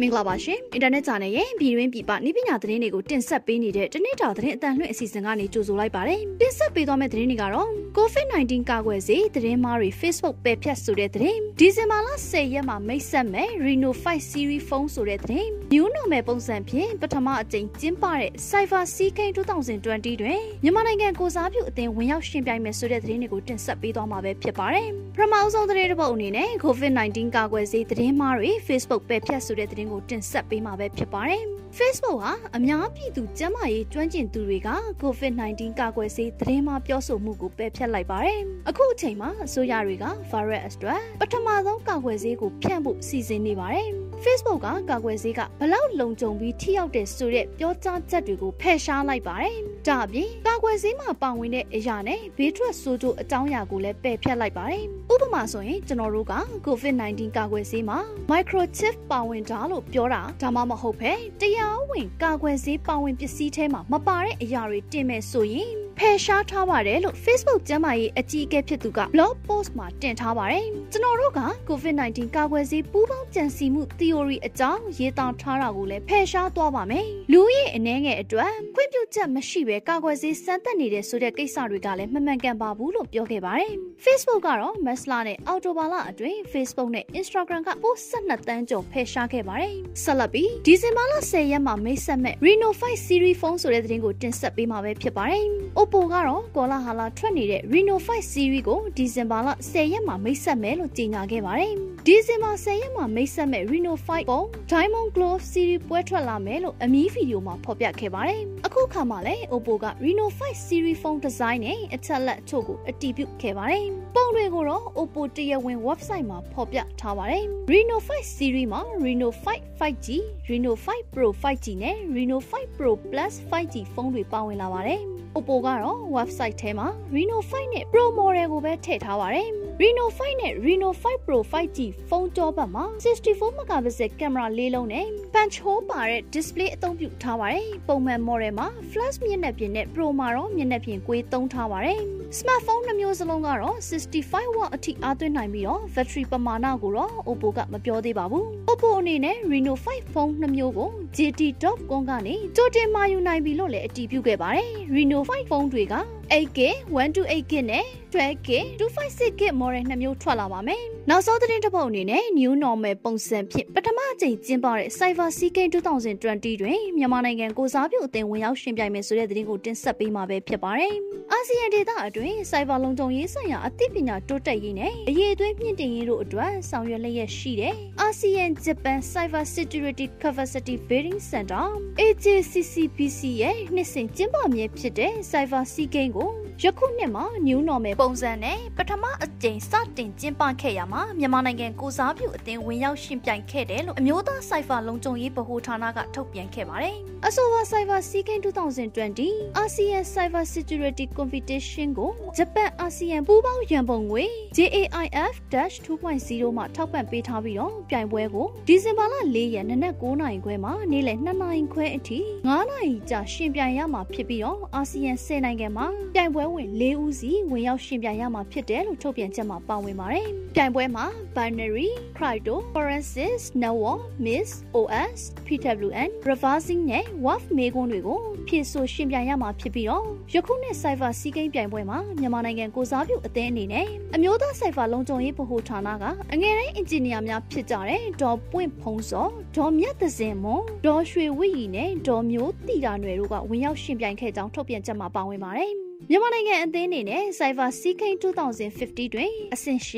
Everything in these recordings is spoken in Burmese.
မင်္ဂလာပါရှင်အင်တာနက်ချန်နယ်ရဲ့ပြည်တွင်းပြည်ပနည်းပညာသတင်းတွေကိုတင်ဆက်ပေးနေတဲ့တနေ့တာသတင်းအတန်လွှင့်အစီအစဉ်ကနေကြိုဆိုလိုက်ပါတယ်တင်ဆက်ပေးသွားမယ့်သတင်းတွေကတော့ COVID-19 ကာကွယ်ဆေးသတင်းမားတွေ Facebook ပယ်ဖြတ်ဆိုတဲ့သတင်းဒီဇင်ဘာလ10ရက်မှာမိတ်ဆက်မဲ့ Reno 5 Series phone ဆိုတဲ့သတင်း New Normal ပုံစံဖြင့်ပထမအကြိမ်ကျင်းပတဲ့ Cyber CK 2020တွင်မြန်မာနိုင်ငံကိုစားပြုအသင်းဝင်ရောက်ရှင်ပြိုင်မယ်ဆိုတဲ့သတင်းတွေကိုတင်ဆက်ပေးသွားမှာပဲဖြစ်ပါတယ်ပထမဆုံးသတင်းတစ်ပုဒ်အနေနဲ့ COVID-19 ကာကွယ်ဆေးသတင်းမားတွေ Facebook ပယ်ဖြတ်ဆိုတဲ့သတင်းကိုတင်ဆက်ပေးမှာပဲဖြစ်ပါတယ်။ Facebook ဟာအများပြည်သူကျန်းမာရေးကျွမ်းကျင်သူတွေက COVID-19 ကာကွယ်ဆေးသတင်းမှပြောဆိုမှုကိုပယ်ဖျက်လိုက်ပါတယ်။အခုအချိန်မှာအစိုးရတွေက virus အတွက်ပထမဆုံးကာကွယ်ဆေးကိုဖြန့်ဖို့စီစဉ်နေပါတယ်။ Facebook ကကာကွယ်ဆေးကဘလောက်လုံခြုံပြီးထိရောက်တဲ့ဆိုတဲ့ပြောကြားချက်တွေကိုဖယ်ရှားလိုက်ပါတယ်။ဒါအပြင်ကာကွယ်ဆေးမှာပါဝင်တဲ့အရာနဲ့ဘေးထွက်ဆိုးကျိုးအကြောင်းအရာကိုလည်းပယ်ဖျက်လိုက်ပါတယ်။ဥပမာဆိုရင်ကျွန်တော်တို့က COVID-19 ကာကွယ်ဆေးမှာ microchip ပါဝင်တာလို့ပြောတာဒါမှမဟုတ်ပဲတရားဝင်ကာကွယ်ဆေးပါဝင်ပစ္စည်းထဲမှာမပါတဲ့အရာတွေတင်မယ်ဆိုရင် ဖယ်ရှားထားပါတယ်လို့ Facebook ကျမ်းမာရေးအကြီးအကဲဖြစ်သူက blog post မှာတင်ထားပါတယ်။ကျွန်တော်တို့က COVID-19 ကာကွယ်ဆေးပူးပေါင်းကြံစည်မှု theory အကြောင်းရေးသားထားတာကိုလည်းဖယ်ရှားသွားပါမယ်။လူရဲ့အနေငယ်အတွက်ခွင့်ပြုချက်မရှိဘဲကာကွယ်ဆေးစမ်းသပ်နေတဲ့ဆိုတဲ့ကိစ္စတွေကလည်းမမှန်ကန်ပါဘူးလို့ပြောခဲ့ပါတယ်။ Facebook ကတော့ Mesla နဲ့ October လအတွင်း Facebook နဲ့ Instagram က post 12တန်းကျော်ဖယ်ရှားခဲ့ပါတယ်။ဆက်လက်ပြီးဒီဇင်ဘာလ10ရက်မှာမိတ်ဆက်မဲ့ Reno 5 Series phone ဆိုတဲ့သတင်းကိုတင်ဆက်ပေးမှာပဲဖြစ်ပါတယ်။ Oppo ကတော့ကောလာဟာလာထွက်နေတဲ့ Reno 5 Series ကိုဒီဇင်ဘာလ10ရက်မှာမိတ်ဆက်မယ်လို့ကြေညာခဲ့ပါတယ်။ဒီဇင်ဘာ10ရက်မှာမိတ်ဆက်မဲ့ Reno 5ပုံ Diamond Glow Series ပွဲထွက်လာမယ်လို့အမီးဗီဒီယိုမှာဖော်ပြခဲ့ပါတယ်။အခုခါမှာလည်း Oppo က Reno 5 Series phone design နဲ့အချက်လက်အချို့ကိုအတည်ပြုခဲ့ပါတယ်။ပုံတွေကိုတော့ Oppo တရားဝင် website မှာဖော်ပြထားပါတယ်။ Reno 5 Series မှာ Reno 5 5G, Reno 5 Pro 5G နဲ့ Reno 5 Pro Plus 5G ဖုန်းတွေပါဝင်လာပါတယ်။ Oppo ကတော့ website ထဲမှာ Reno 5နဲ့ Pro model ကိုပဲထည့်ထားပါတယ်။ Reno 5နဲ့ Reno 5 Pro 5G ဖုန်းကြောပတ်မှာ64 megapixel ကင်မရာလေးလုံးနဲ့ punch hole ပါတဲ့ display အသုံးပြုထားပါတယ်။ပုံမှန် model မှာ flash မျက်နှာပြင်နဲ့ Pro မှာတော့မျက်နှာပြင်ကွေးသုံးထားပါတယ်။ smartphone နှမျိုးစလုံးကတော့65 watt အထိအားသွင်းနိုင်ပြီးတော့ battery ပမာဏကိုတော့ Oppo ကမပြောသေးပါဘူး။ Oppo အနေနဲ့ Reno 5ဖုန်းနှမျိုးကို JD.com ကနေကြိုတင်မှာယူနိုင်ပြီလို့လည်းအတည်ပြုခဲ့ပါတယ်။ Reno 5ဖုန်းတွေက 8K 128GB နဲ့ 12K 256GB model နှစ်မျိုးထွက်လာပါမယ်။နောက်ဆုံးသတင်းတစ်ပုဒ်အနေနဲ့ New Normal ပုံစံဖြင့်ပထမအကြိမ်ကျင်းပတဲ့ Cyber CK 2020တွင်မြန်မာနိုင်ငံကိုစားပြုအသင်းဝင်ရောက်ရှင်ပြိုင်မယ်ဆိုတဲ့သတင်းကိုတင်ဆက်ပေးမှာပဲဖြစ်ပါတယ်။အာဆီယံဒေသအတွင်း Cyber လုံခြုံရေးဆိုင်ရာအသိပညာတိုးတက်ရေးနဲ့အရေးအသွေးမြင့်တင်ရေးတို့အတွက်ဆောင်ရွက်လျက်ရှိတဲ့အာဆီယံ Japan Cyber Security Capacity Building Center AJCCBC ရဲ့နှစ်စဉ်ကျင်းပမြဲဖြစ်တဲ့ Cyber CK ကိုယခုနှစ်မှာ New Normal ပုံစံနဲ့ပထမအကြိမ်စတင်ကျင်းပခဲ့ရမှာမြန်မာနိုင်ငံကိုစားပြုအသင်းဝင်ရောက်ရှင်ပြိုင်ခဲ့တယ်လို့အမျိုးသားဆိုင်ဖာလုံခြုံရေးဗဟိုဌာနကထုတ်ပြန်ခဲ့ပါတယ်။အဆိုပါ Cyber CK 2020 ASEAN Cyber Security Competition ကိုဂျပန်အာဆီယံပူးပေါင်းရန်ပုံငွေ JAIF-2.0 မှာထောက်ပံ့ပေးထားပြီးတော့ပြိုင်ပွဲကိုဒီဇင်ဘာလ၄ရက်နနက်9:00နာရီခွဲမှာနေ့လယ်2:00နာရီခွဲအထိ9:00နာရီကြာရှင်ပြိုင်ရမှာဖြစ်ပြီးတော့အာဆီယံ10နိုင်ငံမှာပြိုင်ပွဲဝင်၄ဦးစီဝင်ရောက်ရှင်ပြိုင်ရမှာဖြစ်တယ်လို့ထုတ်ပြန်ချက်မှာပါဝင်ပါတယ်။ပြိုင်ပွဲမှာ binary, crypto, forensics, network, miss, OS, PWN, reversing နဲ့ WAF မေးခွန်းတွေကိုဖြည့်ဆို့ရှင်ပြိုင်ရမှာဖြစ်ပြီးတော့ယခုနှစ် Cyber စီးကိန်းပြိုင်ပွဲမှာမြန်မာနိုင်ငံကိုစားပြုအသင်းအနေနဲ့အမျိုးသား Cyber လုံခြုံရေးဗဟိုဌာနကအငယ်တိုင်းအင်ဂျင်နီယာများဖြစ်ကြတဲ့ဒေါ်ပွင့်ဖုံးစောဒေါ်မြတ်သစင်မွန်ဒေါ်ရွှေဝိရီနဲ့ဒေါ်မျိုးတီတာနွယ်တို့ကဝင်ရောက်ရှင်ပြိုင်ခဲ့ကြောင်းထုတ်ပြန်ချက်မှာပါဝင်ပါတယ်။ မြန်မာနိုင်ငံအသင်းအနေနဲ့ Cyber CK 2050တွင်အဆင့်၈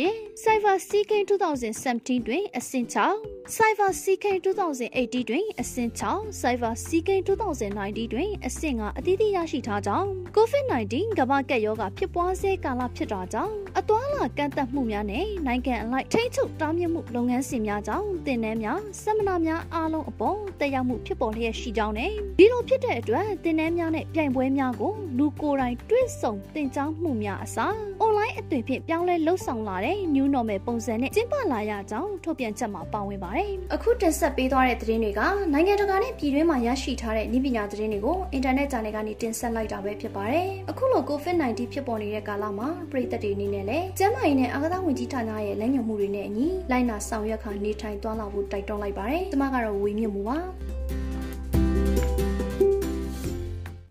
Cyber CK 2017တွင်အဆင့်6 Cyber CK 2080တွင်အဆင့်6 Cyber CK 2090တွင်အဆင့်5အသီးသီးရရှိထားကြောင်း COVID-19 ကမ္ဘာကပ်ရောဂါဖြစ်ပွားဆဲကာလဖြစ်တာကြောင့်အသွာလာကန့်သက်မှုများနဲ့နိုင်ငံအလိုက်ထိန်းချုပ်တားမြစ်မှုလုပ်ငန်းစဉ်များကြောင့်တင်နန်းများစက်မနာများအားလုံးအပေါ်တက်ရောက်မှုဖြစ်ပေါ်လျက်ရှိကြောင်းနဲ့ဒီလိုဖြစ်တဲ့အတွက်တင်နန်းများနဲ့ပြိုင်ပွဲများကိုလူကိုယ်တိုင်တွေ့ဆုံတင်ကြားမှုများအစား online အသွင်ဖြင့်ပြောင်းလဲလှုပ်ဆောင်လာတဲ့ new normal ပုံစံနဲ့ကျင်းပလာရကြောင်းထုတ်ပြန်ချက်မှာပါဝင်ပါပါတယ်။အခုတင်ဆက်ပေးသွားတဲ့သတင်းတွေကနိုင်ငံတကာနဲ့ပြည်တွင်းမှာရရှိထားတဲ့နည်းပညာသတင်းတွေကိုအင်တာနက် channel ကနေတင်ဆက်လိုက်တာပဲဖြစ်ပါတယ်။အခုလို COVID-19 ဖြစ်ပေါ်နေတဲ့ကာလမှာပြည်သက်တွေအနေနဲ့လည်းကျန်းမာရေးနဲ့အာကစားဝန်ကြီးဌာနရဲ့လမ်းညွှန်မှုတွေနဲ့အညီလိုက်နာဆောင်ရွက်ခါနေထိုင်သွားလာဖို့တိုက်တွန်းလိုက်ပါတယ်။ကျွန်မကတော့ဝေမြင့်မှုပါ။